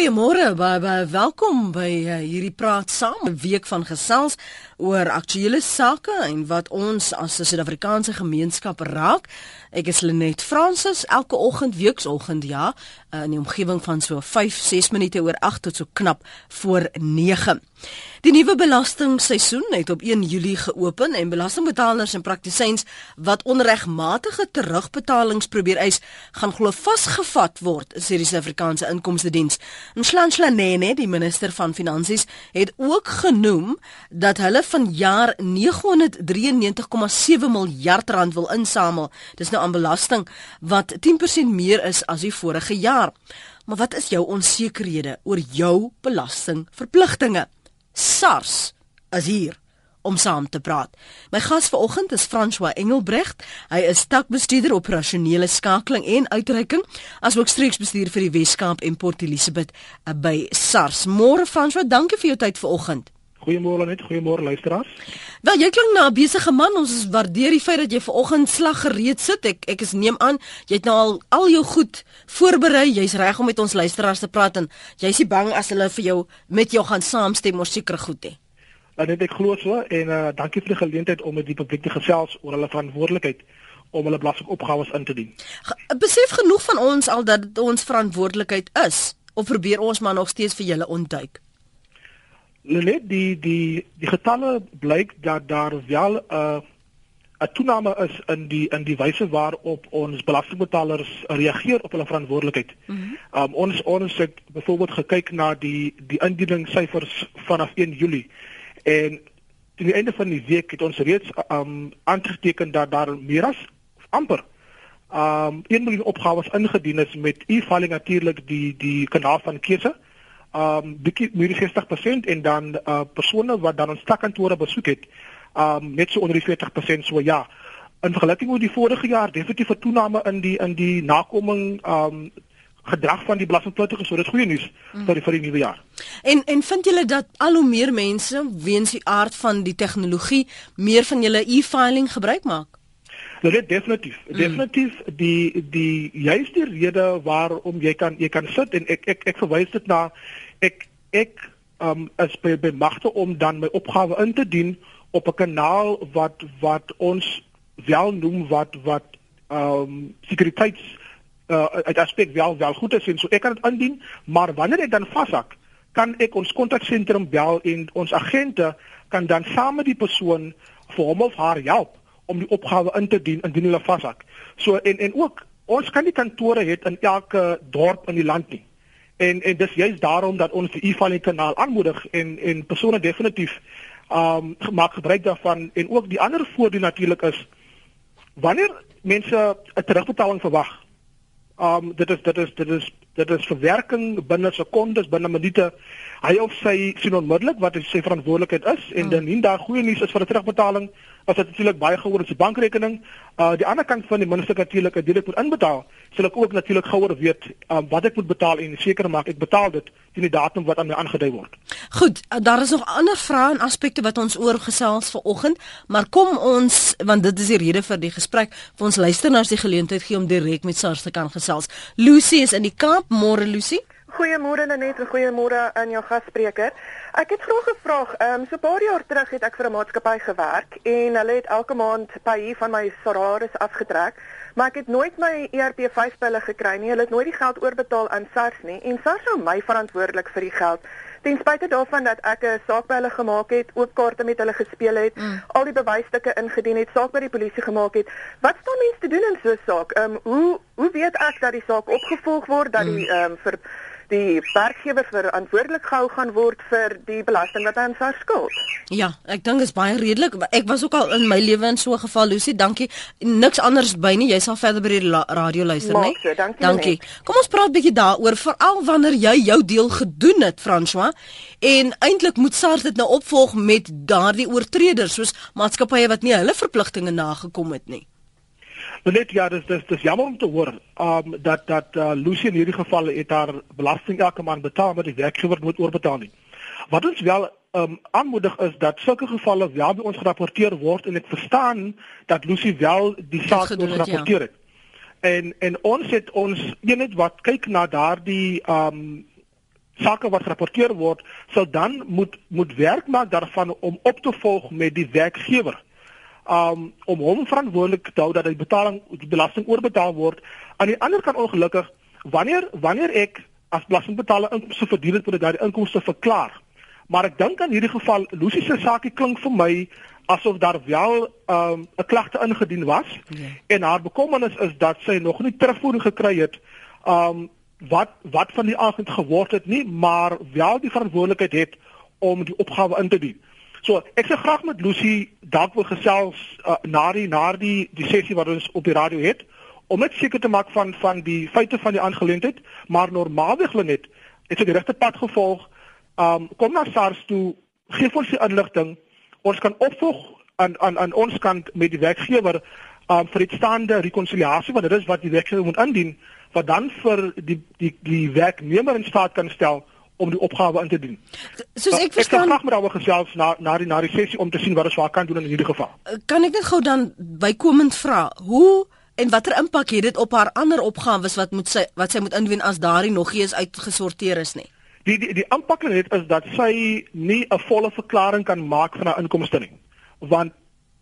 Goeiemôre, baie baie welkom by uh, hierdie praat saam, 'n week van gesels oor aktuelle sake en wat ons as 'n Suid-Afrikaanse gemeenskap raak. Ek is Lenet Fransis, elke oggend weeksoggend ja, uh, in die omgewing van so 5, 6 minute oor 8 tot so knap voor 9. Die nuwe belastingseisoen het op 1 Julie geopen en belastingbetalers en praktisyns wat onregmatige terugbetalings probeer eis, gaan glo vasgevat word, sê die Suid-Afrikaanse Inkomste Diens. Nhlanhla Nene, die minister van Finansies, het ook genoem dat hulle van jaar 993,7 miljard rand wil insamel. Dis nou aan belasting wat 10% meer is as die vorige jaar. Maar wat is jou onsekerhede oor jou belastingverpligtinge? SARS is hier om saam te praat. My gas vanoggend is François Engelbrecht. Hy is takbestuurder operasionele skakeling en uitreiking, asook streeksbestuurder vir die Wes-Kaap en Port Elizabeth eh, by SARS. Môre François, dankie vir jou tyd vanoggend. Goeiemôre net, goeiemôre luisteraars. Wel, jy klink na 'n besige man. Ons waardeer die feit dat jy vanoggend slag gereed sit. Ek ek is neem aan jy het nou al al jou goed voorberei. Jy's reg om met ons luisteraars te praat en jy's nie bang as hulle vir jou met jou gaan saamstem oor seker goed hè. Dan net ek glo so en uh, dankie vir die geleentheid om met die publiek te gesels oor hulle verantwoordelikheid om hulle belastingopgawes in te dien. Besef genoeg van ons al dat dit ons verantwoordelikheid is of probeer ons maar nog steeds vir julle ontduik? Net die die die getalle blyk dat daar wel 'n uh, 'n toename is in die in die wyse waarop ons belastingbetalers reageer op hulle verantwoordelikheid. Mm -hmm. um, ons ons het byvoorbeeld gekyk na die die indieningssyfers vanaf 1 Julie en teen die einde van die week het ons reeds um aangeteken dat daar meer as amper um 1 miljoen opgawes ingedien is met e-filing natuurlik die die kanaal van keuse um bietjie meer 60% en dan uh persone wat dan ons stakkantore besoek het um net so onder die 40% so ja in vergelyking met die vorige jaar definitief 'n toename in die in die nakoming um gedrag van die belastingpligtiges so dit is goeie nuus mm. vir die vir die nuwe jaar. En en vind julle dat al hoe meer mense weens die aard van die tegnologie meer van julle e-filing gebruik maak? Nou dit definitief. Mm. Definitief die die juiste rede waarom jy kan jy kan sit en ek ek ek verwys dit na ek ek um as by by magte om dan my opgawe in te dien op 'n kanaal wat wat ons wel noem wat wat um sekuriteits uh uit aspek wel wel goed is en so ek kan dit indien, maar wanneer ek dan vashak, kan ek ons kontaksentrum bel en ons agente kan dan saam met die persoon vir hom of haar help om die opgawe in te dien indien hulle vashak. So en en ook ons kan nie kantore hê in elke dorp in die land nie. En en dis juist daarom dat ons die e-filing kanaal aanmoedig en en persone definitief um maak gebruik daarvan en ook die ander voordeel natuurlik is wanneer mense 'n terugbetaling verwag. Um dit is dit is dit is dit is verwerking binne sekondes, binne minute. Hy of sy sien onmiddellik wat sy verantwoordelikheid is en hmm. dan nie daar goeie nuus is vir 'n terugbetaling as dit natuurlik baie gehoor is 'n bankrekening. Uh die ander kant van die minister natuurlik dit moet inbetaal. Sal ek ook natuurlik gehoor weet um, wat ek moet betaal en seker maak ek betaal dit teen die datum wat aan my aangedui word. Goed, daar is nog ander vrae en aspekte wat ons oorgesels vanoggend, maar kom ons want dit is die rede vir die gesprek. Vir ons luisteraars die geleentheid gee om direk met SARS te kan gesels. Lucy is in die Kaap. Môre Lucy. Goeiemôre Lenet en goeiemôre aan jou gasspreker. Ek het vroeër gevra, ehm um, so 'n paar jaar terug het ek vir 'n maatskappy gewerk en hulle het elke maand pay van my salaris afgetrek, maar ek het nooit my ERP5 pille gekry nie. Hulle het nooit die geld oorbetaal aan SARS nie en SARS hou my verantwoordelik vir die geld. Ten spyte daarvan dat ek 'n saak by hulle gemaak het, ook kaarte met hulle gespeel het, mm. al die bewysstukke ingedien het, saak by die polisie gemaak het. Wat staan mense te doen in so 'n saak? Ehm um, hoe hoe weet ek dat die saak opgevolg word dat die mm. ehm um, vir die werkgewer verantwoordelik gehou gaan word vir die belasting wat hy aan SARS skuld. Ja, ek dink is baie redelik. Ek was ook al in my lewe in so 'n geval, Lucy, dankie. Niks anders by nie. Jy sal verder by die radio luister, né? Nee? Dankie. Dankie. Kom ons praat bietjie daaroor, veral wanneer jy jou deel gedoen het, François. En eintlik moet SARS dit nou opvolg met daardie oortreders soos maatskappye wat nie hulle verpligtinge nagekom het nie. Maar net ja, dis dis dis jammer om te hoor um dat dat uh, Lucy in hierdie geval het haar belasting elke maand betaal maar die werkgewer moet oorbetaal nie. Wat ons wel um aanmoedig is dat sulke gevalle wel by ons gerapporteer word en ek verstaan dat Lucy wel die saak moet ja. rapporteer het. Ja. En en ons het ons eenet wat kyk na daardie um sake wat gerapporteer word, sal dan moet moet werk maak daarvan om op te volg met die werkgewer. Um om hom verantwoordelik te hou dat die betaling die belasting oorbetaal word. Aan die ander kant ongelukkig wanneer wanneer ek as belastingbetaler inkomste verdien het, moet ek daai inkomste verklaar. Maar ek dink aan hierdie geval, Lucy se saakie klink vir my asof daar wel 'n um, klagte ingedien was ja. en haar bekommernis is dat sy nog nie terugvoering gekry het um wat wat van die agent geword het nie, maar wel die verantwoordelikheid het om die opgawe in te dien. So, ek sê graag met Lucy dalk wil gesels uh, na die na die die sessie wat ons op die radio het om net seker te maak van van die feite van die aangeleentheid, maar normaalweg hulle net het sy die regte pad gevolg. Um kom na SARS toe, gee ons die inligting. Ons kan opvolg aan aan aan ons kant met die werkgewer um vir die staande rekonsiliasie wat dit is wat die werkgewer moet indien wat dan vir die die die werknemer in staat kan stel om die opgawe in te doen. Soos ek verstaan, ek graag met daaroor gesels na na die na die sessie om te sien wat ons waar kan doen in hierdie geval. Kan ek net gou dan bykomend vra, hoe En watter impak het dit op haar ander opgawes wat moet sy wat sy moet indien as daardie nog nie is uitgesorteer is nie? Die die die impak net is dat sy nie 'n volle verklaring kan maak van haar inkomste nie. Want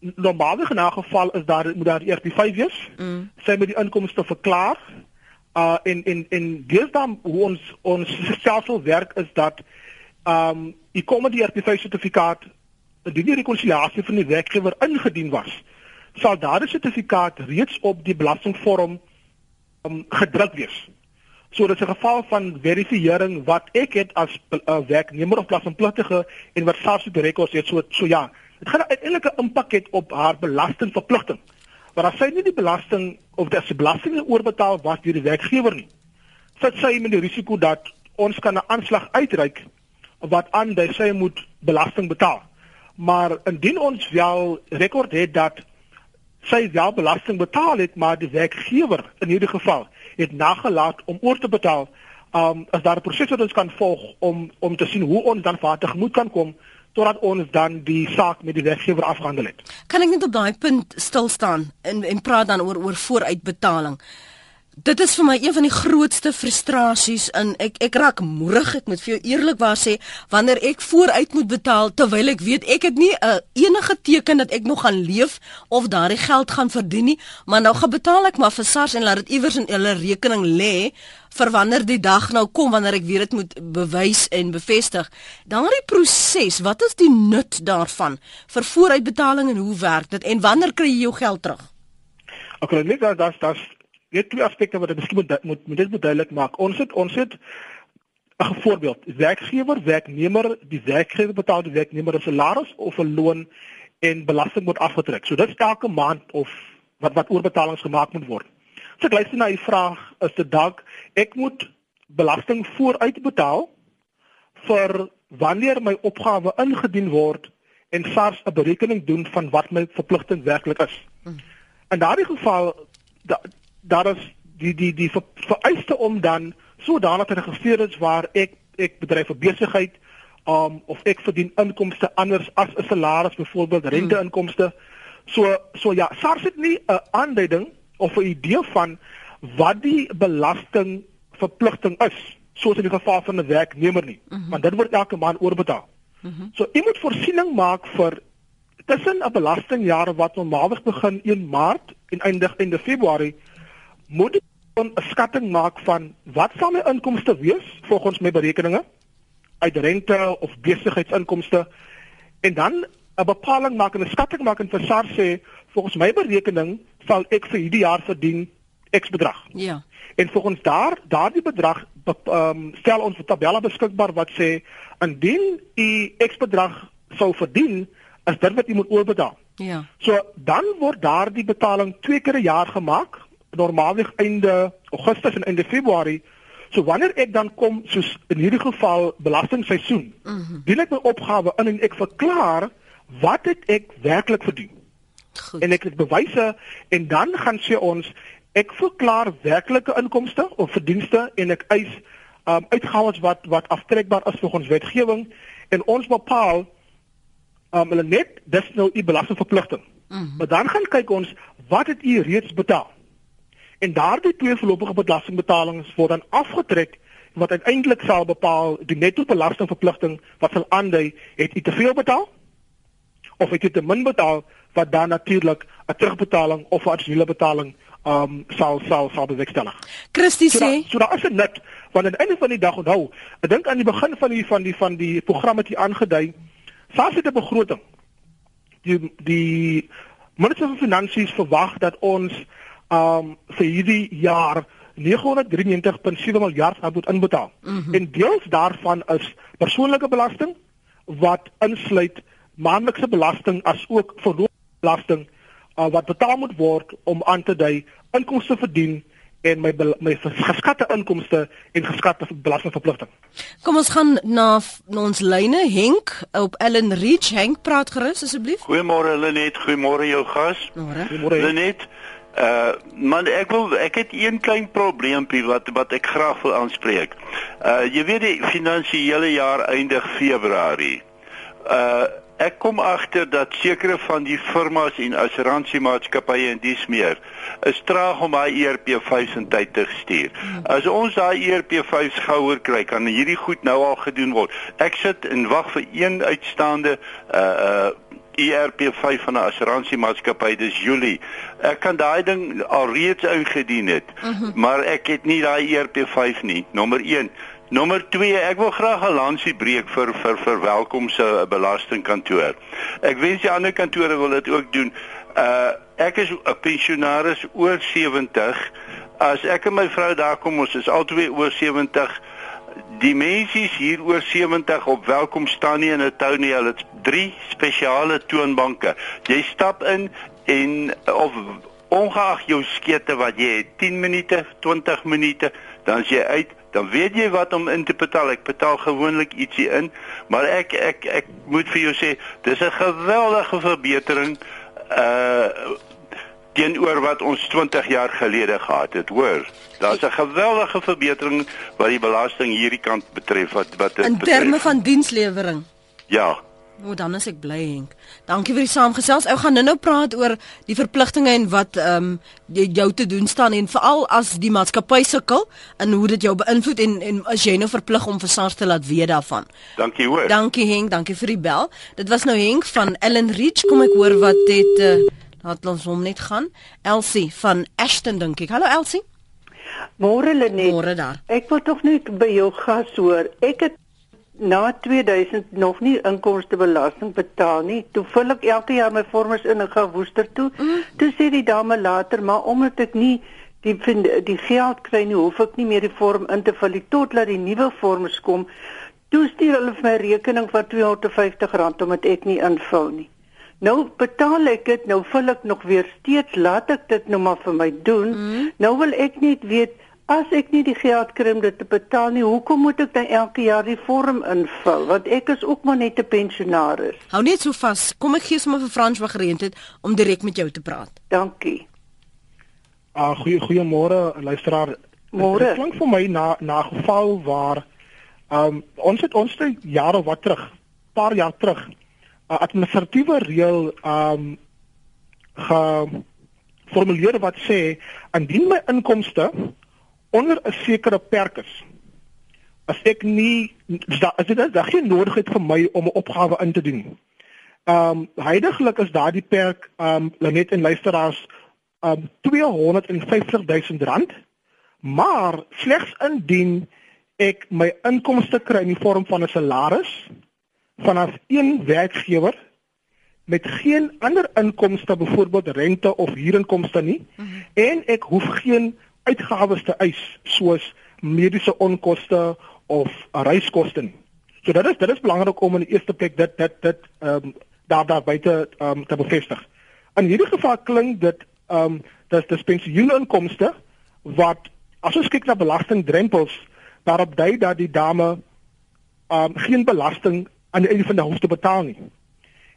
normaalweg in 'n geval is daar moet daar eers die 5 wees. Mm. Sy moet die inkomste verklaar. Uh en en dis dan hoe ons ons stelsel werk is dat um die komedie sertifikaat die rekonsiliasie van die werkgewer ingedien was sal daardie sertifikaat reeds op die belastingvorm um, gedruk wees. So dit is 'n geval van verifisering wat ek het as 'n uh, werknemer of belastingpligtige en wat SARS die rekords het so so ja. Dit gaan uiteindelik 'n impak hê op haar belastingverpligting. Maar as sy nie die belasting of die belasting oorbetaal was deur die werkgewer nie, sit sy met die risiko dat ons kan 'n aanslag uitreik wat aan dat sy moet belasting betaal. Maar indien ons wel rekord het dat sy wel belasting betaal het, maar die werkgewer in hierdie geval het nagelaat om oor te betaal. Um as daar 'n proses wat ons kan volg om om te sien hoe ons dan vaartig moet kan kom totdat ons dan die saak met die werkgewer afgehandel het. Kan ek net op daai punt stil staan en en praat dan oor oor vooruitbetaling? Dit is vir my een van die grootste frustrasies in. Ek ek raak moerig ek moet vir jou eerlikwaar sê wanneer ek vooruit moet betaal terwyl ek weet ek het nie 'n uh, enige teken dat ek nog gaan leef of daardie geld gaan verdien nie maar nou gaan betaal ek maar vir SARS en laat dit iewers in hulle rekening lê vir wanneer die dag nou kom wanneer ek weer dit moet bewys en bevestig. Daardie proses wat is die nut daarvan vir vooruitbetaling en hoe werk dit en wanneer kry jy jou geld terug? Ek okay, net dat weet twee aspekte wat ek miskien moet moet, moet dit duidelik maak. Ons het ons het 'n voorbeeld. Werkgewer, werknemer, die werkgewer betaal die werknemer 'n salaris of 'n loon en belasting word afgetrek. So dit elke maand of wat wat oorbetalings gemaak moet word. So ek luister na u vraag is dit dalk ek moet belasting vooruit betaal vir wanneer my opgawe ingedien word en SARS 'n berekening doen van wat my verpligting werklik is. Hmm. In daardie geval daar is die die die vereiste om dan sodanig te registreer is waar ek ek bedryf 'n besigheid um of ek verdien inkomste anders as 'n salaris byvoorbeeld hmm. renteinkomste. So so ja, SARS het nie 'n aanduiding of 'n idee van wat die belasting verpligting is, soos in die geval van 'n werknemer nie, mm -hmm. want dit word elke maand oorbetaal. Mm -hmm. So jy moet voorsiening maak vir tussen 'n belastingjaar wat normaalweg begin 1 Maart en eindig einde Februarie moet 'n skatting maak van wat sal my inkomste wees volgens my berekeninge uit rente of besigheidsinkomste en dan 'n bepaling maak en 'n skatting maak en vir SARS sê volgens my berekening sal ek vir hierdie jaar verdien X bedrag. Ja. En volgens daar daardie bedrag ehm um, stel ons 'n tabelle beskikbaar wat sê indien u X bedrag sou verdien, is dit wat u moet oorbetaal. Ja. So dan word daardie betaling twee keer 'n jaar gemaak normaalweg einde Augustus en einde Februarie. So wanneer ek dan kom soos in hierdie geval belastingseisoen, mm -hmm. doen ek my opgawe in en ek verklaar wat het ek werklik verdien. Goed. En ek het bewyse en dan gaan sê ons ek verklaar werklike inkomste of verdienste en ek eis um, uitgawes wat wat aftrekbaar is volgens wetgewing en ons bepaal um, hulle net dis nou u belastingverpligting. Mm -hmm. Maar dan gaan kyk ons wat het u reeds betaal. En daardie twee voorlopige belastingbetalings word dan afgetrek wat uiteindelik sal bepaal die netto belastingverpligting wat sal aandui het u te veel betaal of het u te min betaal wat dan natuurlik 'n terugbetaling of 'n addisionele betaling um sal sal sal bewerkstellig. Christie sê, so, so daar is 'n net want aan die einde van die dag onthou, ek dink aan die begin van die van die van die program het jy aangedui, SARS het 'n begroting. Die die minister van finansies verwag dat ons um vir hierdie jaar 993.7 miljard rand moet inbetaal. Mm -hmm. En deels daarvan is persoonlike belasting wat insluit maandelikse belasting as ook verloofbelasting uh, wat betaal moet word om aan te dui inkomste verdien en my my geskatte inkomste en geskatte belastingverpligting. Kom ons gaan na, na ons lyne Henk op Ellen Reach Henk praat gerus asseblief. Goeiemôre Lenet, goeiemôre jou gas. Goeiemôre Lenet. Uh man ek wil ek het een klein probleempie wat wat ek graag wil aanspreek. Uh jy weet die finansiële jaar eindig Februarie. Uh ek kom agter dat sekere van die firmas en assuransiemaatskappye en dies meer is traag om daai ERP5 in tyd te stuur. As ons daai ERP5 gouer kry, kan hierdie goed nou al gedoen word. Ek sit en wag vir een uitstaande uh uh ERP5 van 'n assuransiemaatskappy dis Julie. Ek kan daai ding alreeds ingedien het, mhm. -huh. maar ek het nie daai ERP5 nie. Nommer 1. Nommer 2, ek wil graag 'n lansie breek vir vir vir welkom se belastingkantoor. Ek wens die ander kantore wil dit ook doen. Uh ek is 'n pensionaris oor 70. As ek en my vrou daar kom, ons is albei oor 70 die mense hier oor 70 op welkom staan nie in 'n tou nie. Hulle het drie spesiale toonbanke. Jy stap in en of ongeag jou skete wat jy het 10 minute, 20 minute, dan as jy uit, dan weet jy wat om in te betaal. Ek betaal gewoonlik ietsie in, maar ek ek ek moet vir jou sê, dis 'n geweldige verbetering uh teenoor wat ons 20 jaar gelede gehad het, hoor. Daar's 'n geweldige verbetering wat die belasting hierdie kant betref wat wat dit In terme betref. van dienslewering. Ja. O, dan is ek bly Henk. Dankie vir die saamgesels. Ou gaan nou-nou praat oor die verpligtinge en wat ehm um, jou te doen staan en veral as die maatskappy sukkel en hoe dit jou beïnvloed en en as jy nou verplig om vir SARS te laat weet daarvan. Dankie hoor. Dankie Henk, dankie vir die bel. Dit was nou Henk van Ellen Reach. Kom ek hoor wat het uh, Laat ons hom net gaan. Elsie van Ashton dink ek. Hallo Elsie. Môre Lenet. Môre daar. Ek wil tog net by jou gas hoor. Ek het na 2000 nog nie inkomstebelasting betaal nie. Toe vul ek elke jaar my vorms in en gaan woester toe. Mm. Toe sê die dame later, maar omdat ek nie die vind, die geld kry nie, hoef ek nie meer die vorm in te vul nie totdat die nuwe vorms kom. Toe stuur hulle vir my rekening van R250 omdat ek nie invul nie. Nou betaal ek dit, nou vul ek nog weer steeds, laat ek dit nou maar vir my doen. Mm. Nou wil ek net weet as ek nie die geld kry om dit te betaal nie, hoekom moet ek dan elke jaar die vorm invul? Want ek is ook maar net 'n pensionaris. Hou net so vas. Kom ek gee sommer vir Frans wat gereed het om direk met jou te praat. Dankie. Ah, uh, goeie goeiemôre luisteraar. Môre. Dit klink vir my na na geval waar ehm um, ons het ons jare wat terug, paar jaar terug 'n administratiewe reël um geformuleer wat sê indien my inkomste onder 'n sekere perk is as ek nie as dit is daar geen nodigheid vir my om 'n opgawe in te doen. Um heidaglik is daardie perk um net in luisteraars um 250 000 rand maar slegs indien ek my inkomste kry in die vorm van 'n salaris vanaf een werkgewer met geen ander inkomste byvoorbeeld rente of huurinkomste nie mm -hmm. en ek hoef geen uitgawes te eis soos mediese onkoste of reiskoste nie. So dit is dit is belangrik om in die eerste plek dit dit dit ehm um, daar daar buite ehm um, te bevestig. In hierdie geval klink dit ehm um, dat dis pensioeninkomste wat as ons kyk na belastingdrempels daarop dui dat die dame ehm um, geen belasting aan die einde van die hof te betaal nie.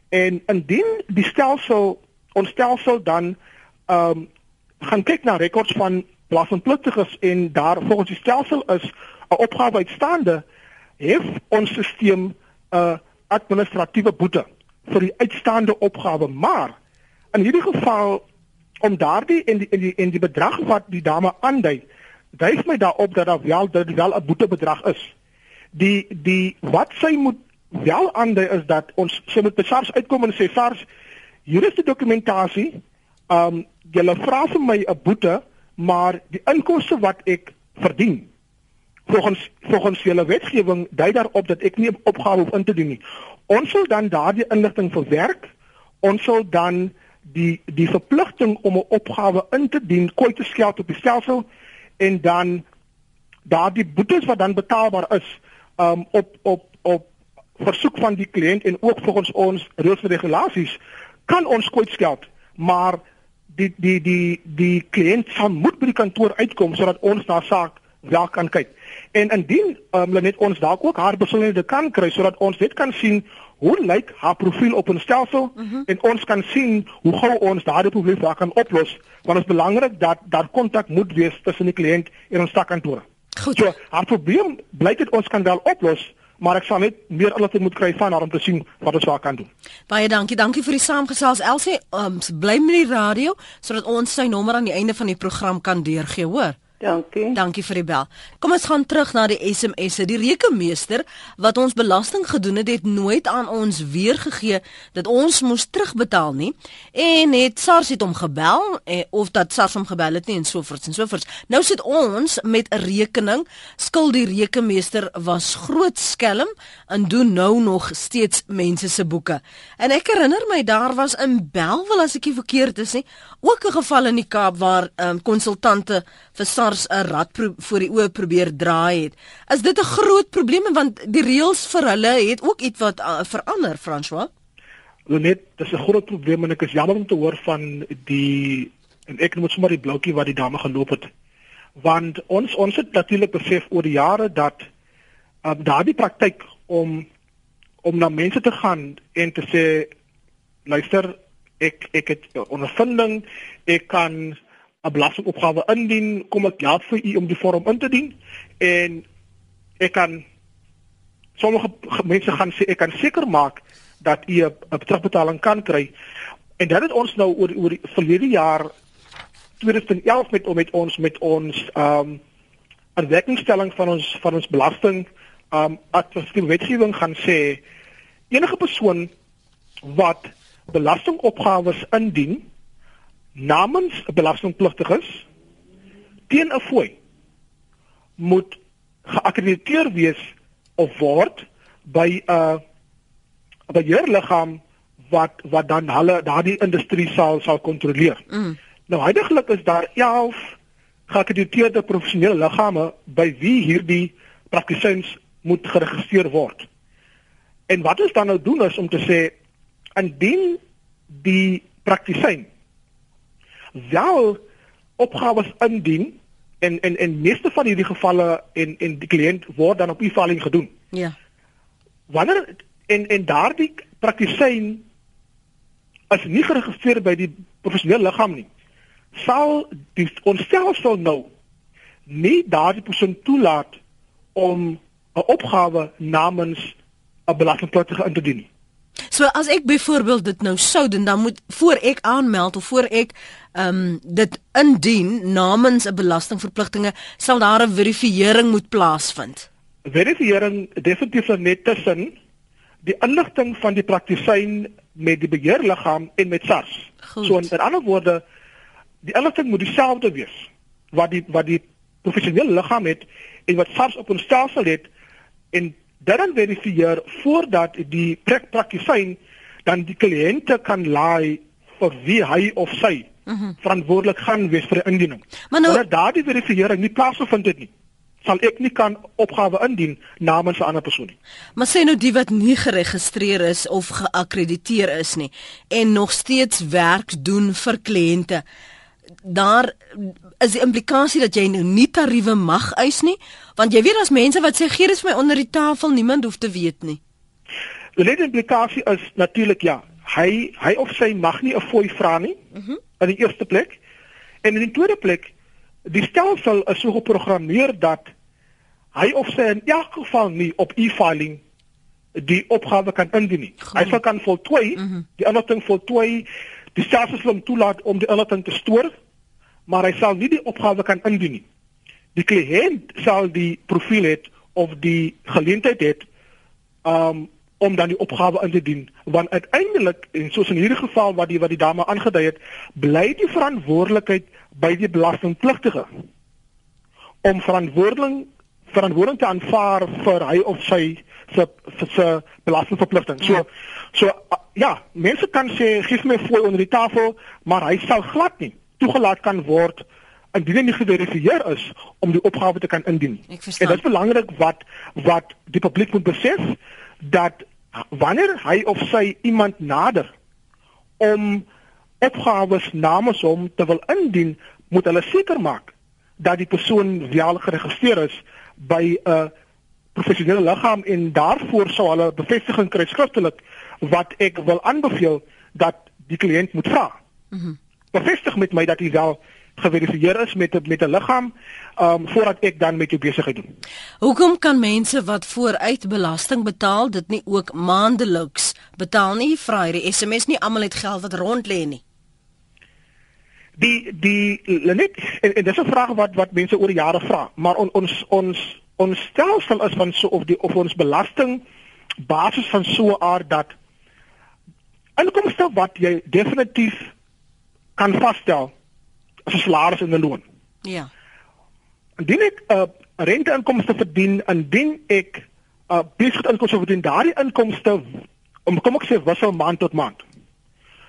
En indien die stelsel ons stelsel dan ehm um, gaan kyk na rekords van belastingpligtiges en daar volgens die stelsel is 'n opgawe uitstaande, hef ons stelsel 'n uh, administratiewe boete vir die uitstaande opgawe, maar in hierdie geval om daardie en die en die en die bedrag wat die dame aandui dryf my daarop dat daar wel dat dit wel 'n boetebedrag is. Die die wat sy moet wel aandui is dat ons sy moet by SARS uitkom en sê SARS hier is die dokumentasie. Um julle vra vir my 'n boete, maar die inkomste wat ek verdien volgens volgens julle wetgewing dui daarop dat ek nie 'n opgawe hoef in te dien nie. Ons sal dan daardie inligting verwerk. Ons sal dan die die verpligting om 'n opgawe in te dien kwyt te skeld op die stelsel en dan daardie boetes wat dan betaalbaar is um op op versoek van die kliënt en ook volgens ons reëls en regulasies kan ons kwyt skeld maar die die die die kliënt sal moet by die kantoor uitkom sodat ons na saak wel kan kyk en indien um, net ons dalk ook haar besonderhede kan kry sodat ons dit kan sien hoe lyk haar profiel op 'n stelsel mhm. -huh. en ons kan sien hoe gou ons daardie probleem daar kan oplos want dit is belangrik dat daar kontak moet wees tussen die kliënt en ons takkantore. Goed. So, haar probleem blyk dit ons kan wel oplos maar ek sal net meer alles moet kry van haar om te sien wat ons daar kan doen. Baie dankie. Dankie vir die saamgesels. Elsie, um, bly met die radio sodat ons sy nommer aan die einde van die program kan deurgee, hoor. Dankie. Dankie vir die bel. Kom ons gaan terug na die SMS'e. Die rekenmeester wat ons belasting gedoen het, het nooit aan ons weergegee dat ons moes terugbetaal nie en het SARS het hom gebel eh, of dat SARS hom gebel het nie en so voort en so voort. Nou sit ons met 'n rekening. Skuld die rekenmeester was groot skelm en doen nou nog steeds mense se boeke. En ek herinner my daar was in Belwel as ek nie verkeerd is nie, ook 'n geval in die Kaap waar um, konsultante vir SARS 'n rad voor die oë probeer draai het. Is dit 'n groot probleem want die reëls vir hulle het ook iets wat uh, verander, François? Net, dit is 'n groot probleem en ek is jammer om te hoor van die en ek moet sommer die bloukie wat die dame geloop het. Want ons ons het natuurlik besef oor die jare dat um, daardie praktyk om om na mense te gaan en te sê luister ek ek het ondervinding ek kan 'n belastingopgawe indien, kom ek help vir u om die vorm in te dien en ek kan sommige mense gaan sê ek kan seker maak dat u 'n terugbetaling kan kry. En dit het ons nou oor oor die verlede jaar 2011 met met ons met ons ehm um, 'n werkingstelling van ons van ons belasting ehm um, administratiewe wetgewing gaan sê enige persoon wat belastingopgawes indien namens 'n belastingpligtiges teen 'n fooi moet geakkrediteer wees of word by 'n beheerliggaam wat wat dan hulle daardie industrie sal sal kontroleer. Mm. Nou heidaglik is daar 11 geakkrediteerde professionele liggame by wie hierdie praktisyns moet geregistreer word. En wat ons dan nou doen is om te sê indien die praktisyn wel opgawes indien en en en meeste van hierdie gevalle en en die kliënt word dan op e-filing gedoen. Ja. Wanneer en en daardie praktisyn as nie geregistreer by die professionele liggaam nie, sal die ons stelsel nou nie daardie persoon toelaat om 'n opgawe namens 'n belastingpligtige in te dien nie. So as ek byvoorbeeld dit nou sou doen, dan moet voor ek aanmeld of voor ek ehm um, dit indien namens 'n belastingverpligtinge, sal daar 'n verifisering moet plaasvind. Verifisering definitief net tussen die inligting van die praktisyn met die beheerliggaam en met SARS. Goed. So in, in ander woorde, die inligting moet dieselfde wees wat die wat die professionele liggaam het en wat SARS op ons stelsel het en dit dan verifieer voordat die praktisyn dan die kliënte kan laai vir wie hy of sy mm -hmm. verantwoordelik gaan wees vir die indiening. Maar nou daardie verifiering nie plaasvind dit nie sal ek nie kan opgawe indien namens 'n ander persoon nie. Maar sê nou die wat nie geregistreer is of geakkrediteer is nie en nog steeds werk doen vir kliënte daar is die implikasie dat jy nou nie tariewe mag eis nie want jy weet as mense wat sê gee dit vir my onder die tafel niemand hoef te weet nie die lede implikasie is natuurlik ja hy hy of sy mag nie 'n fooi vra nie mhm. -huh. in die eerste plek en in die tweede plek die stelsel is so geprogrammeer dat hy of sy in elk geval nie op e-filing die opgawe kan indien nie Goed. hy sal kan voltooi mhm. -huh. die ding voltooi die stelsel sal hom toelaat om die inligting te stoor maar hy sal nie die opgawe kan indien nie. Die kliënt sal die profiel het of die geleentheid het um om dan die opgawe in te dien want uiteindelik en soos in hierdie geval wat die wat die dame aangedui het bly die verantwoordelikheid by die belastingpligtige om verantwoordeling verantwoording te aanvaar vir hy of sy se se belastingverpligting. So ja. so ja, mense kan sê gee my voor onder die tafel, maar hy sal glad nie toegelaat kan word indien hy nie geverifieer is om die opgawe te kan indien. En dit is belangrik wat wat die publiek moet besef dat wanneer hy of sy iemand nader om opgawes namens hom te wil indien, moet hulle seker maak dat die persoon wel geregistreer is by 'n professionele liggaam en daarvoor sou hulle bevestiging kry skriftelik wat ek wil aanbeveel dat die kliënt moet vra. Mhm. Mm Bevestig met my dat jy wel geverifieer is met met 'n liggaam um voordat ek dan met jou besigheid doen. Hoekom kan mense wat vooruit belasting betaal dit nie ook maandeliks betaal nie? Vra hierdie SMS nie almal het geld wat rond lê nie. Die die net en, en dis 'n vraag wat wat mense oor jare vra, maar on, ons ons ons stelsel is van so of die of ons belasting basis van so 'n aard dat inkomste wat jy definitief kan vasstel as 'n salaris en 'n loon. Ja. Indien ek 'n uh, renteinkomste verdien, indien ek 'n uh, besigheidsinkomste verdien, daardie inkomste om kom ek sê wissel maand tot maand.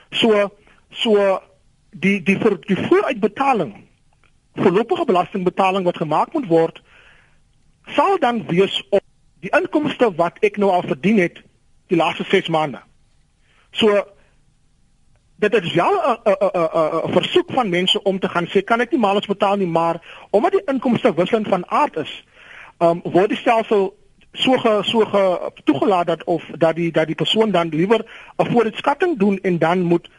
So so die die vir die vooruitbetaling voorlopige belastingbetaling wat gemaak moet word sal dan wees op die inkomste wat ek nou al verdien het die laaste 6 maande. So dit is wel 'n versoek van mense om te gaan sê kan ek nie maandeliks betaal nie, maar omdat die inkomste wisselend van aard is, um, word die stelsel so ge, so ge, toegelaat dat of dat die dat die persoon dan liewer 'n vooruitskatting doen en dan moet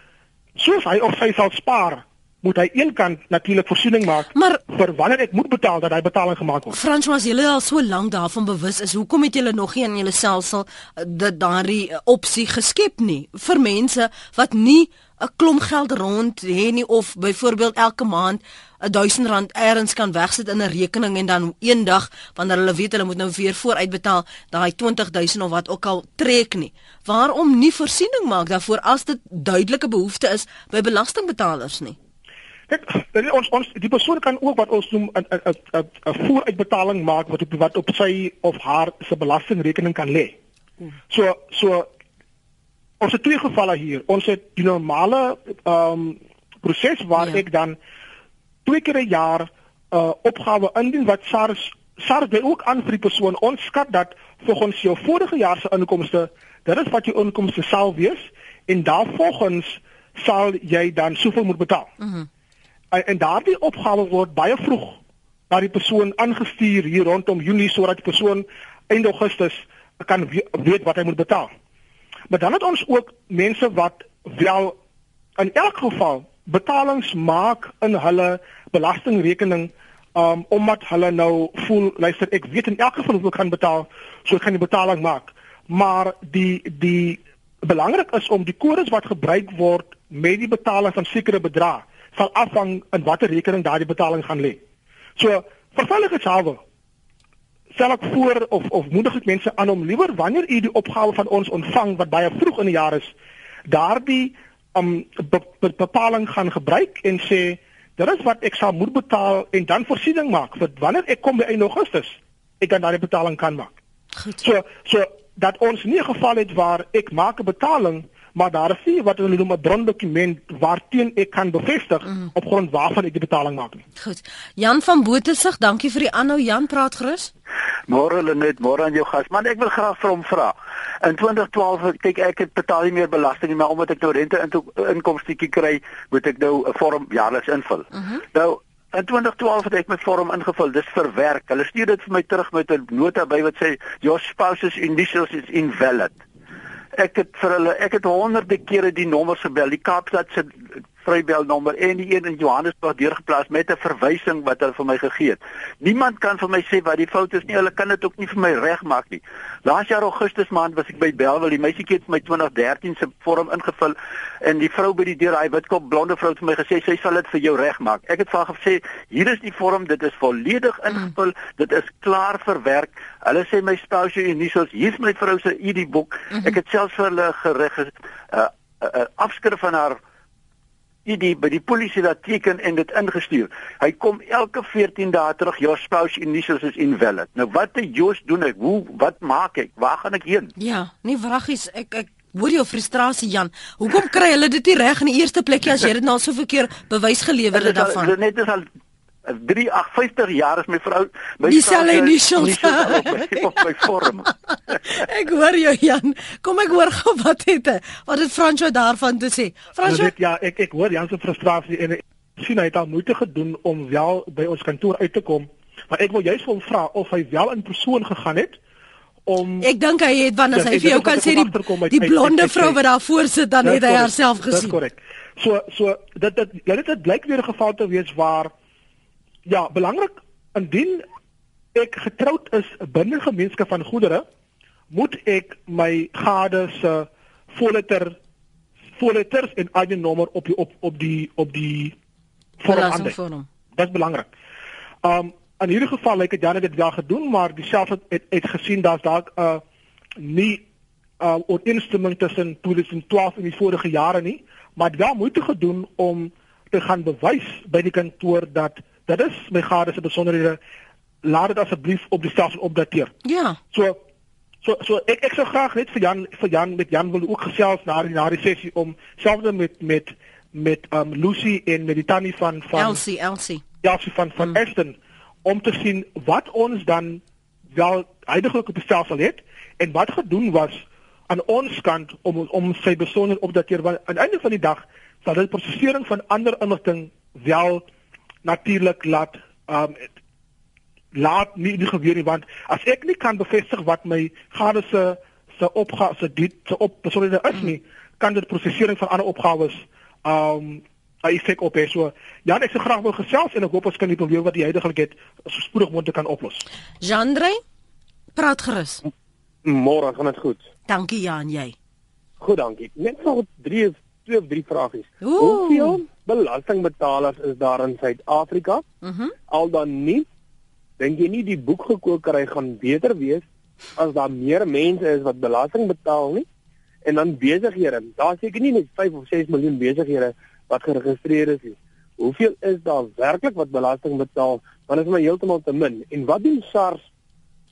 soos hy of sy sal spaar moet hy eenkant natuurlik voorsiening maak maar, vir wanneer ek moet betaal dat hy betaling gemaak word. Frans, was julle al so lank daarvan bewus is, hoekom het julle nog nie aan julle selfsel eh, dat daardie eh, opsie geskep nie vir mense wat nie 'n klomp geld rond hê nie of byvoorbeeld elke maand 1000 rand eers kan wegsit in 'n rekening en dan eendag wanneer hulle weet hulle moet nou weer vooruitbetaal daai 20000 of wat ook al trek nie. Waarom nie voorsiening maak daarvoor as dit duidelike behoefte is by belastingbetalers nie? Dit ons ons die persoon kan ook wat ons noem 'n 'n 'n vooruitbetaling maak wat op wat op sy of haar se belastingrekening kan lê. So so ons het twee gevalle hier. Ons het die normale ehm um, proses waar ja. ek dan twee keer 'n jaar 'n uh, opgawe indien wat SARS SARS wil ook aan vir die persoon ons skat dat volgens jou vorige jaar se inkomste, dit is wat jou inkomste sal wees en daarvolgens sal jy dan soveel moet betaal. Mhm. Mm en daardie opgawe word baie vroeg na die persoon aangestuur hier rondom Junie sodat die persoon einde Augustus kan weet wat hy moet betaal. Maar dan het ons ook mense wat wel in elk geval betalings maak in hulle belastingrekening um omdat hulle nou voel luister ek weet in elk geval hoe ek kan betaal so ek kan die betaling maak maar die die belangrik is om die kodes wat gebruik word met die betaling van sekere bedrae sal afhang in watter rekening daardie betaling gaan lê. So verveiligheidshalwe stel ek voor of of moedig ek mense aan om liewer wanneer u die opgawe van ons ontvang wat baie vroeg in die jaar is, daardie um be, be, bepaling gaan gebruik en sê dit is wat ek sal moet betaal en dan voorsiening maak vir wanneer ek kom by einde Augustus ek kan daardie betaling kan maak. Goed. So so dat ons nie 'n geval het waar ek maak 'n betaling maar daar is nie wat hulle noem 'n brondokument waarteen ek kan bevestig mm. op grond waarvan ek die betaling maak nie. Goed. Jan van Botelsig, dankie vir die aanhou Jan, praat gerus. Môre hulle net, môre aan jou gas. Man, ek wil graag vir hom vra. In 2012 kyk ek het betaal nie meer belasting nie, maar omdat ek nou rente inkomstetjie kry, moet ek nou 'n vorm jaarliks invul. Mm -hmm. Nou In 2012 het ek my vorm ingevul. Dis verwerk. Hulle stuur dit vir my terug met 'n nota by wat sê your spouse's initials is invalid ek het vir hulle ek het honderde kere die nommers gebel. Die Kaapstad se vrybelnommer en die een in Johannesburg deurgeplaas met 'n verwysing wat hulle vir my gegee het. Niemand kan vir my sê wat die fout is nie. Hulle kan dit ook nie vir my regmaak nie. Laas jaar Augustus maand was ek by Belwel. Die meisietjie het vir my 2013 se vorm ingevul en die vrou by die deur, daai witkop blonde vrou het vir my gesê sy sal dit vir jou regmaak. Ek het vir haar gesê, "Hier is die vorm, dit is volledig ingevul, dit is klaar verwerk." Hulle sê my spouse initials, hier's my vrou se ID-boek. Ek het selfs vir hulle gerig 'n uh, uh, uh, afskrif van haar ID by die polisie dat teken en dit ingestuur. Hy kom elke 14 dae terug. Your spouse initials is invalid. Nou wat te Joos doen ek? Hoe wat maak ek? Waar gaan ek heen? Ja, nie vragies. Ek ek hoor jou frustrasie Jan. Hoekom kry hulle dit nie reg in die eerste plek as jy dit nou so verkeer bewys gelewer het daarvan? Dit net is al 350 jaar is my vrou my dieselfde initials op my vorm. ek hoor jou Jan. Kom ek hoor gou wat het? Wat het Fransjo daarvan te sê? Fransjo nou Ja, ek ek hoor Jan se frustrasie en sien hy het al moeite gedoen om wel by ons kantoor uit te kom. Maar ek wil juist hom vra of hy wel in persoon gegaan het om Ek dink hy het wanneer ja, hy vir jou kan sê die, die blonde vrou wat daar voor sit dan het hy haarself gesien. Dis korrek. So so dit dit ja, dit blyk weer 'n geval te wees waar ja, belangrik indien ek getroud is binne gemeenskap van goedere, moet ek my gade se voorletter voorletters en ID nommer op die op op die op die vorm. Dit is belangrik. Um in hierdie geval het Jan dit wel gedoen, maar dieselfde het, het het gesien daar's dalk 'n uh, nie uh ooreenstemming tussen 2012 en die vorige jare nie, maar het wel moeite gedoen om te gaan bewys by die kantoor dat Dit is my gade se besonderhede. Laat dit asseblief op die stelsel opdateer. Ja. So so so ek ek sou graag net vir Jan vir Jan met Jan wil ook gesels na die na die sessie om selfs met met met um Lucy en met die tannie van van Elsie Elsie. Elsie van van mm. Aston om te sien wat ons dan wel heidaglik op die stelsel het en wat gedoen was aan ons kant om om sy besonder opdateer want aan die einde van die dag sal dit prosesering van ander inligting wel natuurlik laat um laat nie die gebeur nie want as ek nie kan bevestig wat my gade se se opgave se dit se op besonderhede is nie kan dit prosesering van ander opgawes um effek op hê. So ja ek sou graag wil gesels en ek hoop ons kan die probleem wat jy heidaglik het so spoedig moontlik kan oplos. Jandre praat gerus. Môre gaan dit goed? Dankie Jan jy. Goed dankie. Net nog drie twee of drie vragies. Hoeveel belastingbetalers is daar in Suid-Afrika. Mhm. Mm al dan nie dink jy nie die boekgekokery gaan beter wees as daar meer mense is wat belasting betaal nie en dan besighede. Daar seker nie net 5 of 6 miljoen besighede wat geregistreer is nie. Hoeveel is daar werklik wat belasting betaal? Want dit is maar heeltemal te min. En wat doen SARS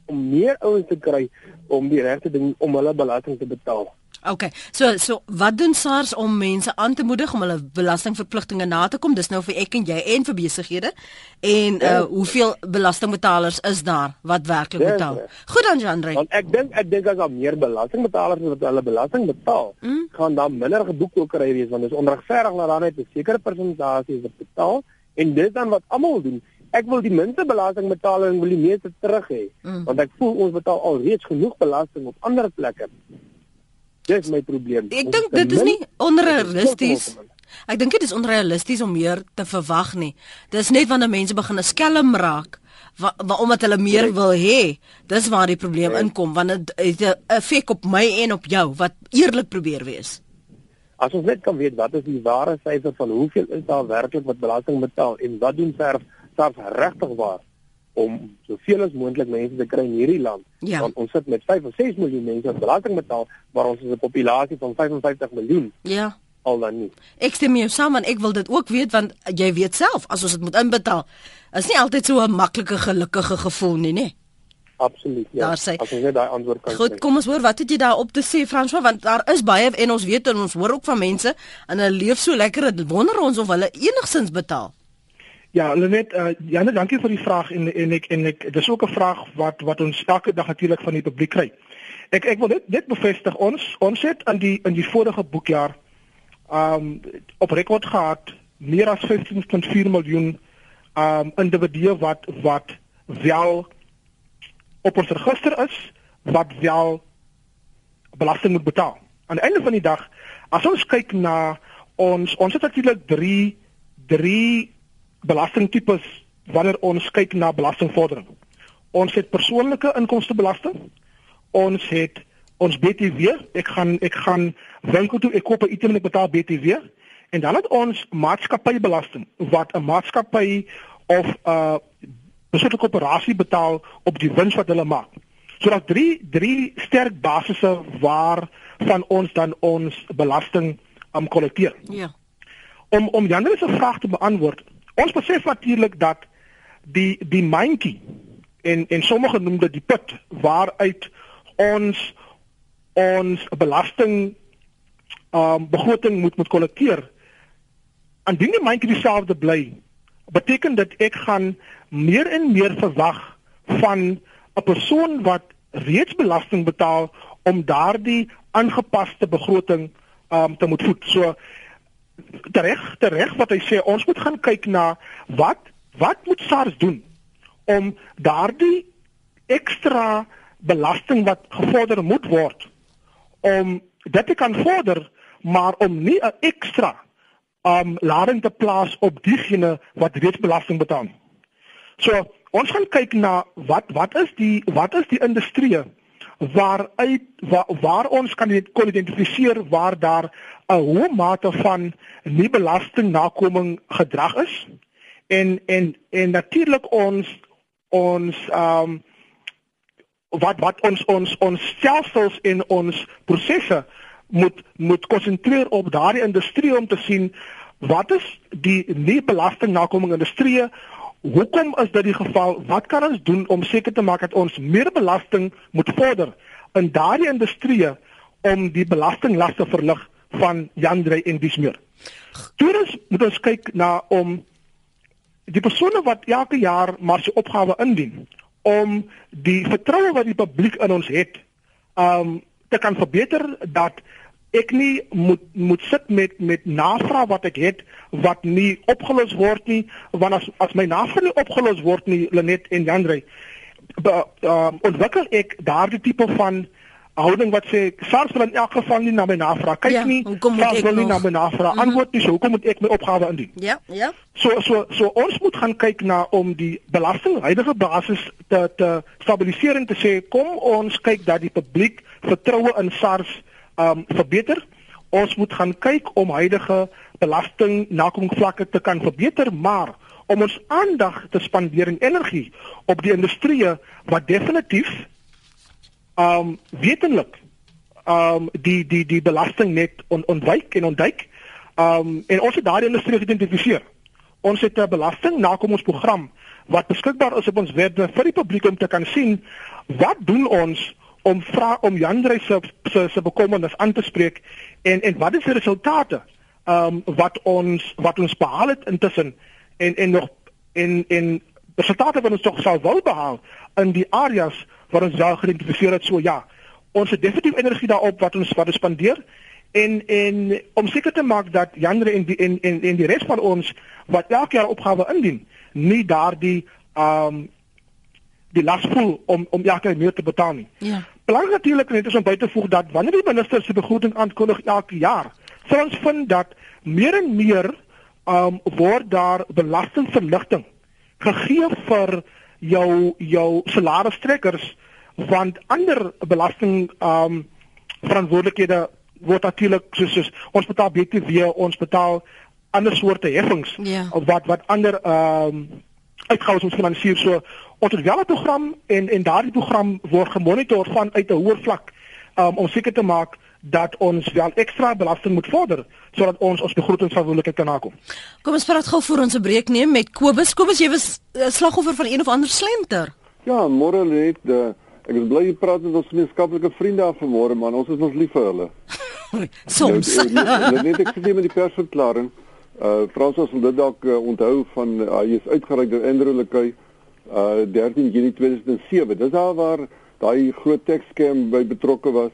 om meer ouens te kry om die regte ding om hulle belasting te betaal? Okay. So so wat doen SARS om mense aan te moedig om hulle belastingverpligtinge na te kom? Dis nou vir ek en jy en vir besighede. En uh hoeveel belastingbetalers is daar wat werklik ja, betaal? Ja. Goed dan Jandre. Want ek dink ek dink as daar meer belastingbetalers is wat hulle belasting betaal, mm. gaan daar minder geboekhokery wees want dit is onregverdig dat daar net 'n sekere persentasie wat betaal en dis dan wat almal doen. Ek wil die minste belasting betaal en wil die meeste terug hê mm. want ek voel ons betaal al reeds genoeg belasting op ander plekke. Dis my probleem. Ek dink dit is nie onrealisties. Ek dink dit is onrealisties om meer te verwag nie. Dis net wanneer mense begin 'n skelm raak wa, wa, omdat hulle meer wil hê. Dis waar die probleem inkom want dit het 'n effek op my en op jou wat eerlik probeer wees. As ons net kan weet wat is die ware syfer van hoeveel is daar werklik wat belasting betaal en wat doen selfs regtig waar? Om soveel as moontlik mense te kry in hierdie land. Ja. Want ons sit met 5 of 6 miljoen mense wat belasting betaal, maar ons is 'n populasie van 55 miljoen. Ja. Al dan nie. Ek stem mee saam en ek wil dit ook weet want jy weet self as ons dit moet inbetaal, is nie altyd so 'n maklike gelukkige gevoel nie, nê? Absoluut. Ja. Daar sê. As ons net daai antwoord kan. Goed, kom ons hoor wat het jy daar op te sê François want daar is baie en ons weet en ons hoor ook van mense en hulle leef so lekker, dit wonder ons of hulle enigsins betaal. Ja, Lenet, uh, Janne, dankie vir die vraag en en ek en ek dis ook 'n vraag wat wat ons elke dag natuurlik van die publiek kry. Ek ek wil net net bevestig ons ons het in die in die vorige boekjaar um op rekord gehad meer as 15.4 miljoen um individue wat wat wel op ons register is wat wel belasting moet betaal. Aan die einde van die dag, as ons kyk na ons ons het natuurlik 3 3 belastingtipes wanneer ons kyk na belastingvordering. Ons het persoonlike inkomstebelasting. Ons het ons BTW. Ek gaan ek gaan winkel toe ek koop 'n item en ek betaal BTW. En dan het ons maatskappybelasting wat 'n maatskappy of 'n uh, beslote koöperasie betaal op die wins wat hulle maak. So daar's drie drie sterk basisse waar van ons dan ons belasting am um, kollekteer. Ja. Om om Janus se vraag te beantwoord. Ons besef natuurlik dat die die myntjie en en sommige noem dit die put waaruit ons ons belasting um begroting moet moet kollekteer. Indien die myntjie dieselfde bly, beteken dit ek gaan meer en meer verwag van 'n persoon wat reeds belasting betaal om daardie aangepaste begroting um te moet voed. So reg, reg wat hy sê, ons moet gaan kyk na wat wat moet SARS doen om daardie ekstra belasting wat gevorder moet word om dit te kan vorder maar om nie 'n ekstra um lading te plaas op diegene wat reeds belasting betaal. So ons gaan kyk na wat wat is die wat is die industrie waaruit waar, waar ons kan kon identifiseer waar daar 'n hoë mate van nie belasting nakoming gedrag is. En en en natuurlik ons ons ehm um, wat wat ons ons ons stelsels en ons prosesse moet moet konsentreer op daardie industrie om te sien wat is die nie belasting nakoming industrie Hoekom is dit die geval? Wat kan ons doen om seker te maak dat ons meer belasting moet vorder in daardie industrie om die belastinglaste verlig van Jandrey en Dismeer? Tweedens moet ons kyk na om die persone wat elke jaar maar sy opgawe indien om die vertroue wat die publiek in ons het, um te kan verbeter dat ek nie moet moet sit met met navraag wat ek het wat nie opgelos word nie want as as my navraag nie opgelos word nie Lenet en Jandrey uh, ontwikkel ek daardie tipe van houding wat sê SARS wil in elk geval nie na my navraag kyk ja, nie SARS wil nie na my navraag mm -hmm. antwoord nie so hoekom moet ek my opgawe indien? Ja ja. So so so ons moet gaan kyk na om die belasting huidige basis te te stabiliseer en te sê kom ons kyk dat die publiek vertroue in SARS um verbeter. Ons moet gaan kyk om huidige belasting nakomingsvlakke te kan verbeter, maar om ons aandag te spandeer en energie op die industrie wat definitief um wetenlik um die die die belasting net on, ontwyk en ontduik. Um en ons het daardie industrie geïdentifiseer. Ons het 'n belasting nakomingsprogram wat beskikbaar is op ons webwerf vir die publiek om te kan sien wat doen ons om vra om Jandrey se se se bekommernis aan te spreek en en wat is die resultate ehm um, wat ons wat ons behaal het intussen en en nog en en resultate wat ons tog sou wil behaal in die areas wat ons wel geïdentifiseer het. So ja ons het definitief energie daarop wat ons wat ons spandeer en en om seker te maak dat Jandrey en en en die res van ons wat elke jaar opgawe indien nie daardie ehm um, die las voel om om elke meer te betaal nie. Ja. Belangrik natuurlik net is om by te voeg dat wanneer die minister se begroting aankondig elke jaar, sal ons vind dat meer en meer um word daar belastingverligting gegee vir jou jou salarisstrekkers want ander belasting um verantwoordelikhede word natuurlik soos, soos ons betaal BTW, ons betaal ander soorte heffings ja. wat wat ander um uitgawes ons finansier so ons het wel 'n program en en daardie program word gemonitor van uit 'n hoër vlak um, om seker te maak dat ons wel ekstra belasting moet vorder sodat ons ons begrotingsverantwoordelikheid kan nakom. Kom ons praat gou voor ons 'n breek neem met Kobus. Kobus, jy was 'n uh, slagoffer van een of ander slenter. Ja, môre net de ek is bly jy praat met ons gemeenskaplike vriende af vanmôre man. Ons is ons lief vir hulle. Soms. Nou, net ek sê met die persverklaring Uh Fransos wil dit dalk uh, onthou van uh, hy is uitgereik deur Andrew Lekay uh 13 Junie 2007. Dis daar waar daai groot tekskem by betrokke was.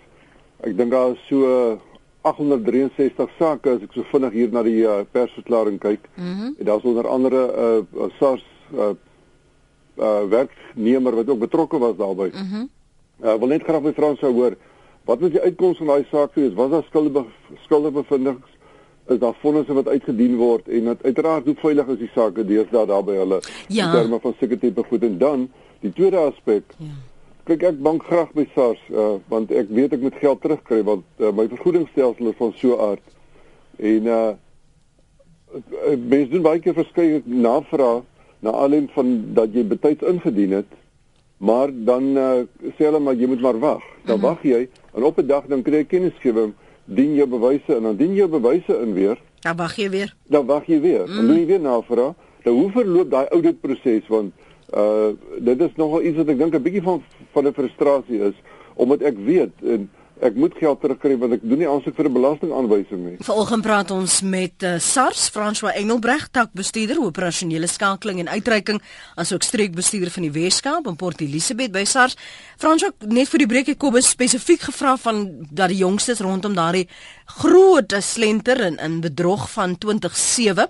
Ek dink daar is so 863 sake as ek so vinnig hier na die uh, persverklaring kyk. Mm -hmm. En daar's onder andere 'n uh, SARS uh uh werknemer wat ook betrokke was daarbey. Mhm. Mm uh wil net graag my Frans sou hoor. Wat was die uitkoms van daai saak gewees? Was daar skuldige skuldige bevindings? Is daar fondse wat uitgedien word en dit uiteraard hoe veilig is die sake deesdae daar by hulle ja. in terme van sulke tipe goed en dan die tweede aspek ja. kyk ek bank graag by SARS uh, want ek weet ek moet geld terugkry want uh, my vergoedingsstelsel is van so aard en uh mens doen baie keer verskeie navrae na alleen van dat jy betyds ingedien het maar dan uh, sê hulle maar jy moet maar wag dan mm -hmm. wag jy en op 'n dag dan kry jy kennisgewing dien jou bewyse en dan dien jy bewyse in weer. Dan wag jy weer. Dan wag jy weer. Mm. Dan doen jy weer navraag. Nou hoe verloop daai audit proses want uh dit is nogal iets wat ek dink 'n bietjie van van 'n frustrasie is omdat ek weet en ek moet geld terugkry want ek doen nie aansoek vir 'n belastingaanwysing nie. Vanoggend praat ons met uh, SARS François Engelbrecht, takbestuurder operasionele skakeling en uitreiking asook streekbestuurder van die Weskaap in Port Elizabeth by SARS. François, net vir die breek ek kom spesifiek gevra van dat die jongstes rondom daardie groot slenter in in bedrog van 2007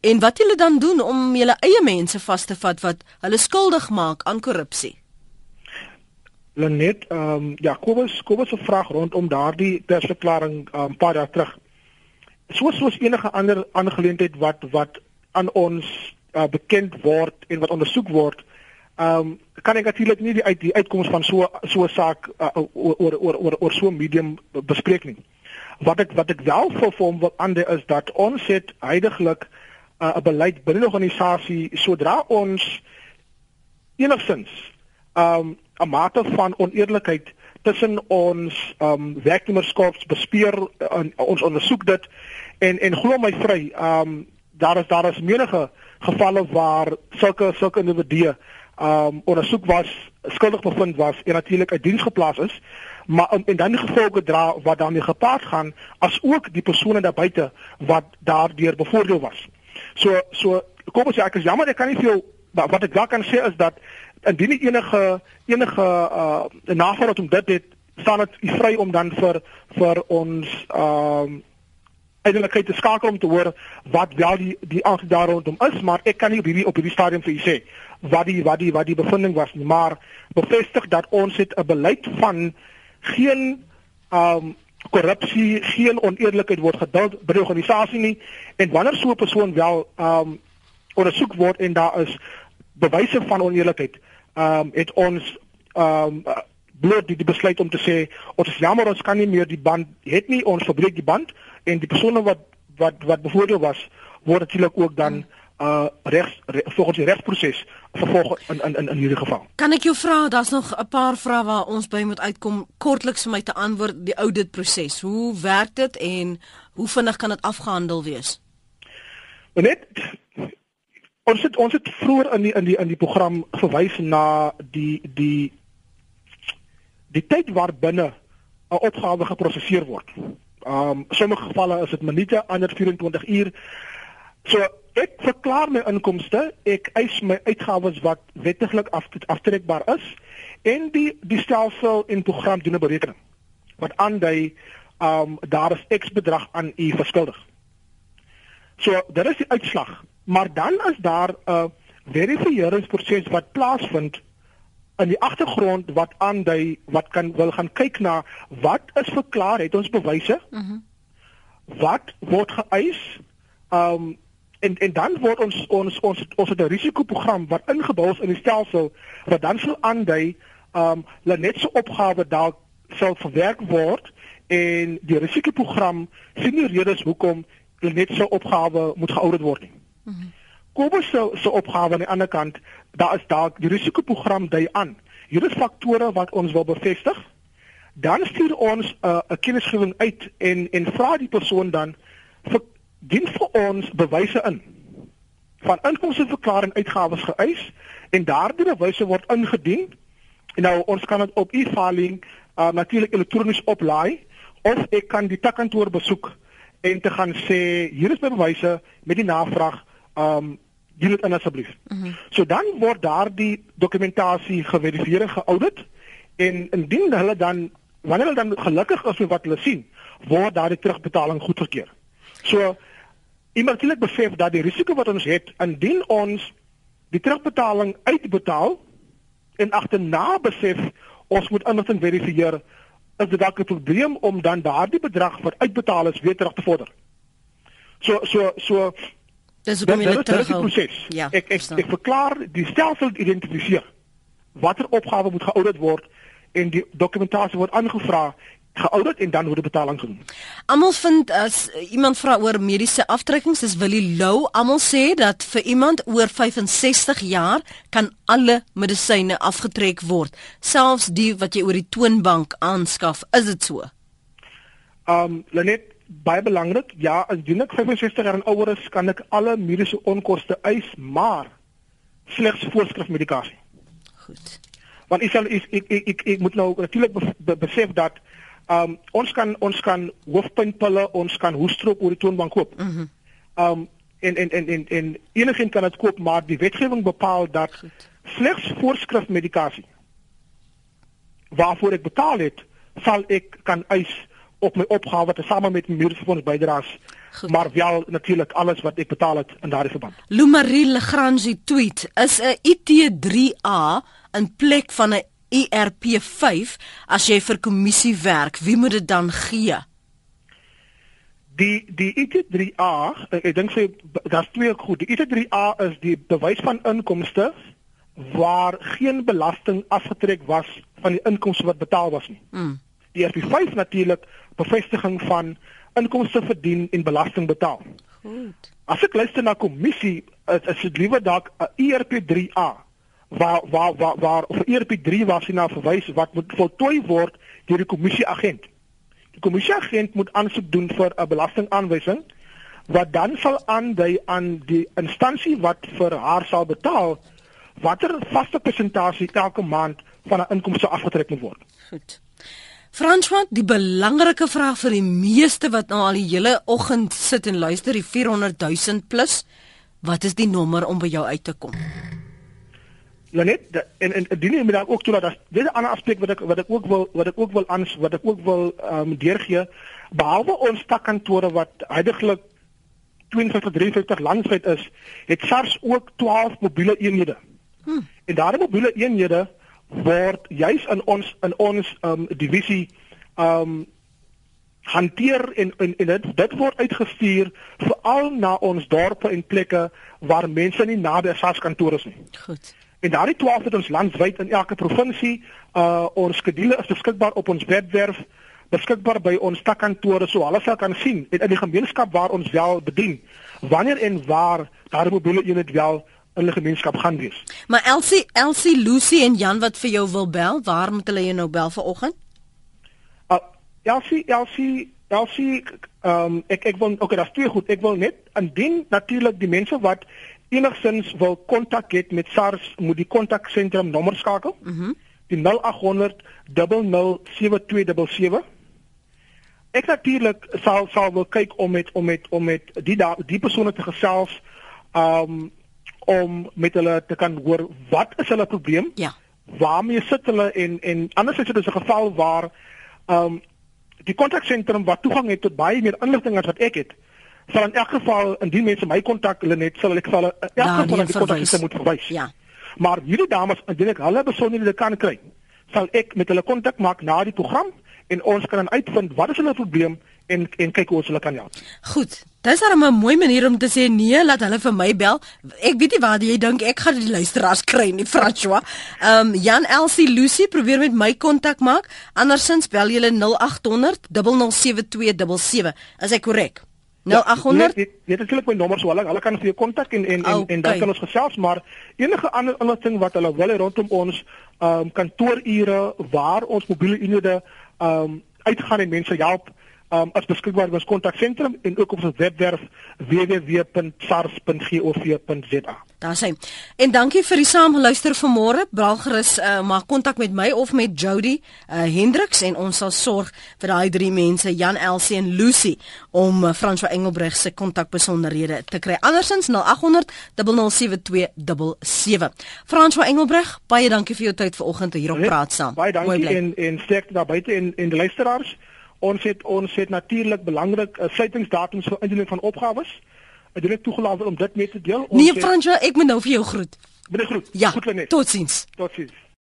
en wat julle dan doen om julle eie mense vas te vat wat hulle skuldig maak aan korrupsie. Lenet, ehm um, ja, Kobus, Kobus se vraag rondom daardie persverklaring 'n um, paar dae terug. Soos soos enige ander aangeleentheid wat wat aan ons uh, bekend word en wat ondersoek word, ehm um, kan ek natuurlik nie die uit die uitkoms van so so 'n saak uh, oor oor oor oor so 'n medium bespreek nie. Wat ek wat ek wel vir hom wil aandui is dat ons het heidaglik uh, 'n uh, beleid binne die organisasie sodra ons enigsins ehm um, 'n mate van oneerlikheid tussen ons um, werknemerskaps bespeer uh, ons ondersoek dit en en glo my vry um, daar is daar is menige gevalle waar sulke sulke individue um, ondersoek was skuldig bevind was en natuurlik uit diens geplaas is maar um, en dan die gevolge dra wat daarmee gepaard gaan as ook die persone daar buite wat daardeur bevoordeel was. So so kom ons sê ek is jammer ek kan nie veel wat ek wel kan sê is dat indien enige enige uh navraag om dit het staan dit vry om dan vir vir ons ehm um, eintlik te skakel om te hoor wat wel die die aandag daar rondom is maar ek kan nie op hierdie op hierdie stadium vir u sê wat die wat die wat die bevinding was nie. Maar bevestig dat ons het 'n beleid van geen ehm um, korrupsie geen oneerlikheid word geduld by die organisasie nie. En wanneer so 'n persoon wel ehm um, ondersoek word en daar is bewyse van oneerlikheid um, het ons ehm um, bloot die, die besluit om te sê ons is jammer ons kan nie meer die band het nie ons verbreek die band en die persone wat wat wat bevoordeel was word natuurlik ook dan uh regs re, volgens die regsproses vervolg in in in in hierdie geval. Kan ek jou vra, daar's nog 'n paar vrae waar ons by moet uitkom kortliks vir my te antwoord die audit proses. Hoe werk dit en hoe vinnig kan dit afgehandel wees? Net ons het ons het vroeër in die in die in die program verwys na die die die tyd waarbinne 'n opgawe geproseseer word. Um sommige gevalle is dit minute, ander 24 uur. So ek verklaar my inkomste, ek eis my uitgawes wat wettiglik af, aftrekbaar is en die die stelsel in program doen 'n berekening wat aandui um daar is X bedrag aan u verskuldig. So dit is die uitslag maar dan is daar 'n verifieringsproses wat plaasvind in die agtergrond wat aandui wat kan wil gaan kyk na wat is verklaar het ons bewyse uh mhm. wat word geëis um en en dan word ons ons ons ons het 'n risikoprogram wat ingebou is in die stelsel wat dan sou aandui um dat net so opgawe dalk sal verwerk word en die risikoprogram sien nie redes hoekom net so opgawe moet geaudit word nie. Mhm. Kobus se se opgawe aan die ander kant, daar is dalk die risikoprogram dui aan. Hier is faktore wat ons wil bevestig. Dan stuur ons 'n uh, kennisgewing uit en en vra die persoon dan vir dien vir ons bewyse in van inkomsteverklaring uitgawes geëis en daardie bewyse word ingedien. En nou ons kan dit op e-filing uh, natuurlik elektronies oplaai of ek kan die takkantoor besoek en te gaan sê hier is my bewyse met die navraag um doen dit in asseblief. Mm -hmm. So dan word daardie dokumentasie geverifieer en geaudit en indien hulle dan wanneer hulle dan gelukkig is met wat hulle sien, word daardie terugbetaling goedgekeur. So iemand moet besef dat die risiko wat ons het indien ons die terugbetaling uitbetaal en agterna besef ons moet inligting verifieer is dit dalk 'n probleem om dan daardie bedrag wat uitbetaal is weer terug te vorder. So so so Dis hoekom jy dit terughou. Ja. Ek ek, ek verklaar die stelsel identifiseer watter opgawe moet geaudit word en die dokumentasie word aangevra geaudit en dan word die betaling gedoen. Almal vind as iemand vra oor mediese aftrekkings, dis Willie Lou, almal sê dat vir iemand oor 65 jaar kan alle medisyne afgetrek word, selfs die wat jy oor die toonbank aanskaf. Is dit so? Um Lenet baie belangrik. Ja, jy net 65 jaar en ouer is, kan ek alle mediese onkoste eis, maar slegs voorskrifmedikasie. Goed. Want ek sal ek ek ek, ek, ek moet nou natuurlik besef dat um ons kan ons kan hoofpynpille, ons kan hoestroop oor die toonbank koop. Mhm. Mm um en en en en en enigiemand kan dit koop, maar die wetgewing bepaal dat Goed. slegs voorskrifmedikasie waarvoor ek betaal het, sal ek kan eis op my opgawe te same met my mediese fonds bydraes. Maar wel natuurlik alles wat ek betaal het in daardie verband. Lumarie Lagrange tweet is 'n IT3A in plek van 'n ERP5 as jy vir kommissie werk, wie moet dit dan gee? Die die IT3A, ek dink sy daar's twee goed. Die IT3A is die bewys van inkomste waar geen belasting afgetrek was van die inkomste wat betaal was nie. Mm. Die ERP5 natuurlik bevestiging van inkomste verdien en belasting betaal. Goed. As ek luister na kommissie, is, is dit liewer dalk 'n ERP3A waar waar waar waar of ERP3 was hy na verwys wat moet voltooi word deur die kommissieagent. Die kommissieagent moet aansoek doen vir 'n belastingaanwysing wat dan sal aandui aan die instansie wat vir haar sal betaal watter vaste persentasie elke maand van 'n inkomste afgetrek moet word. Goed. François, die belangrike vraag vir die meeste wat nou al die hele oggend sit en luister, die 400 000 plus, wat is die nommer om by jou uit te kom? Lenet en en dien jy met ook toe dat dis 'n ander aspek wat ek wat ek ook wil wat ek ook wil aan wat ek ook wil ehm um, deurgee behalwe ons stakkantore wat heidaglik 52 53 landwyd is, het SARS ook 12 mobiele eenhede. Hmm. En daardie mobiele eenhede word juis in ons in ons um, divisie um, hanteer en en, en dit dit word uitgestuur veral na ons dorpe en plekke waar mense nie naby SARS kantore is nie. Goed. En daardie 12 het ons landwyd in elke provinsie. Uh ons skedule is beskikbaar op ons webwerf, beskikbaar by ons takkantore so hulle sal kan sien en in die gemeenskap waar ons wel bedien wanneer en waar daardie mobiele eenheid wel in die gemeenskap gaan wees. Maar Elsie, Elsie, Lucy en Jan wat vir jou wil bel, waar moet hulle jou nou bel vanoggend? Uh Elsie, Elsie, Elsie, ehm um, ek ek wil okay, daar's twee goed. Ek wil net indien natuurlik die mense wat enigsins wil kontak het met SARS, moet die kontaksentrum nommer skakel. Mhm. Mm die 0800 007277. Ek natuurlik sal sal wil kyk om met om met om met die da, die persone te gesels um om met hulle te kan hoor wat is hulle probleem? Ja. Waarmee sit hulle en en anders is dit 'n geval waar um die kontaksentrum wat toegang het tot baie meer inligting as wat ek het sal in elk geval indien mense my kontak hulle net sal ek sal in elk geval die kontak moet verwys. Ja. Maar hierdie dames indien ek hulle besonderhede kan kry, sal ek met hulle kontak maak na die program en ons kan dan uitvind wat is hulle probleem en en kyk hoe ons hulle kan help. Goed. Dis dan 'n mooi manier om te sê nee, laat hulle vir my bel. Ek weet nie waar jy dink ek gaan die luisteraars kry nie, François. Ehm um, Jan Elsie Lucy probeer met my kontak maak. Andersins bel jy 0800 007277. Is ek korrek? 0800 ja, Dit is natuurlik my nommer so hulle hulle kan vir jou kontak en en, okay. en en dan kan ons gesels maar enige ander inligting wat hulle wil rondom ons ehm um, kantoorure waar ons mobiele eenhede ehm um, uitgaan en mense help um, as beskikbaar by ons kontaksentrum en ook op ons webwerf www.sars.gov.za. Daar sê. En dankie vir die saamluister vanmôre. Braal gerus uh, maak kontak met my of met Jody uh, Hendriks en ons sal sorg vir daai drie mense, Jan Elsie en Lucy, om uh, François Engelbreg se kontakbesonderhede te kry. Andersins 0800 007277. François Engelbreg, baie dankie vir jou tyd vanoggend hier op Praat saam. Baie dankie en en sterkte daar buite en en die luisteraars. Ons het ons het natuurlik belangrik uh, sluitingsdatums vir indiening van opgawes. Ek het toegelaat om dit mee te deel. Ons Nee, Fransjo, ek moet nou vir jou groet. Baie groet. Ja, Goed, Totsiens. Totsiens.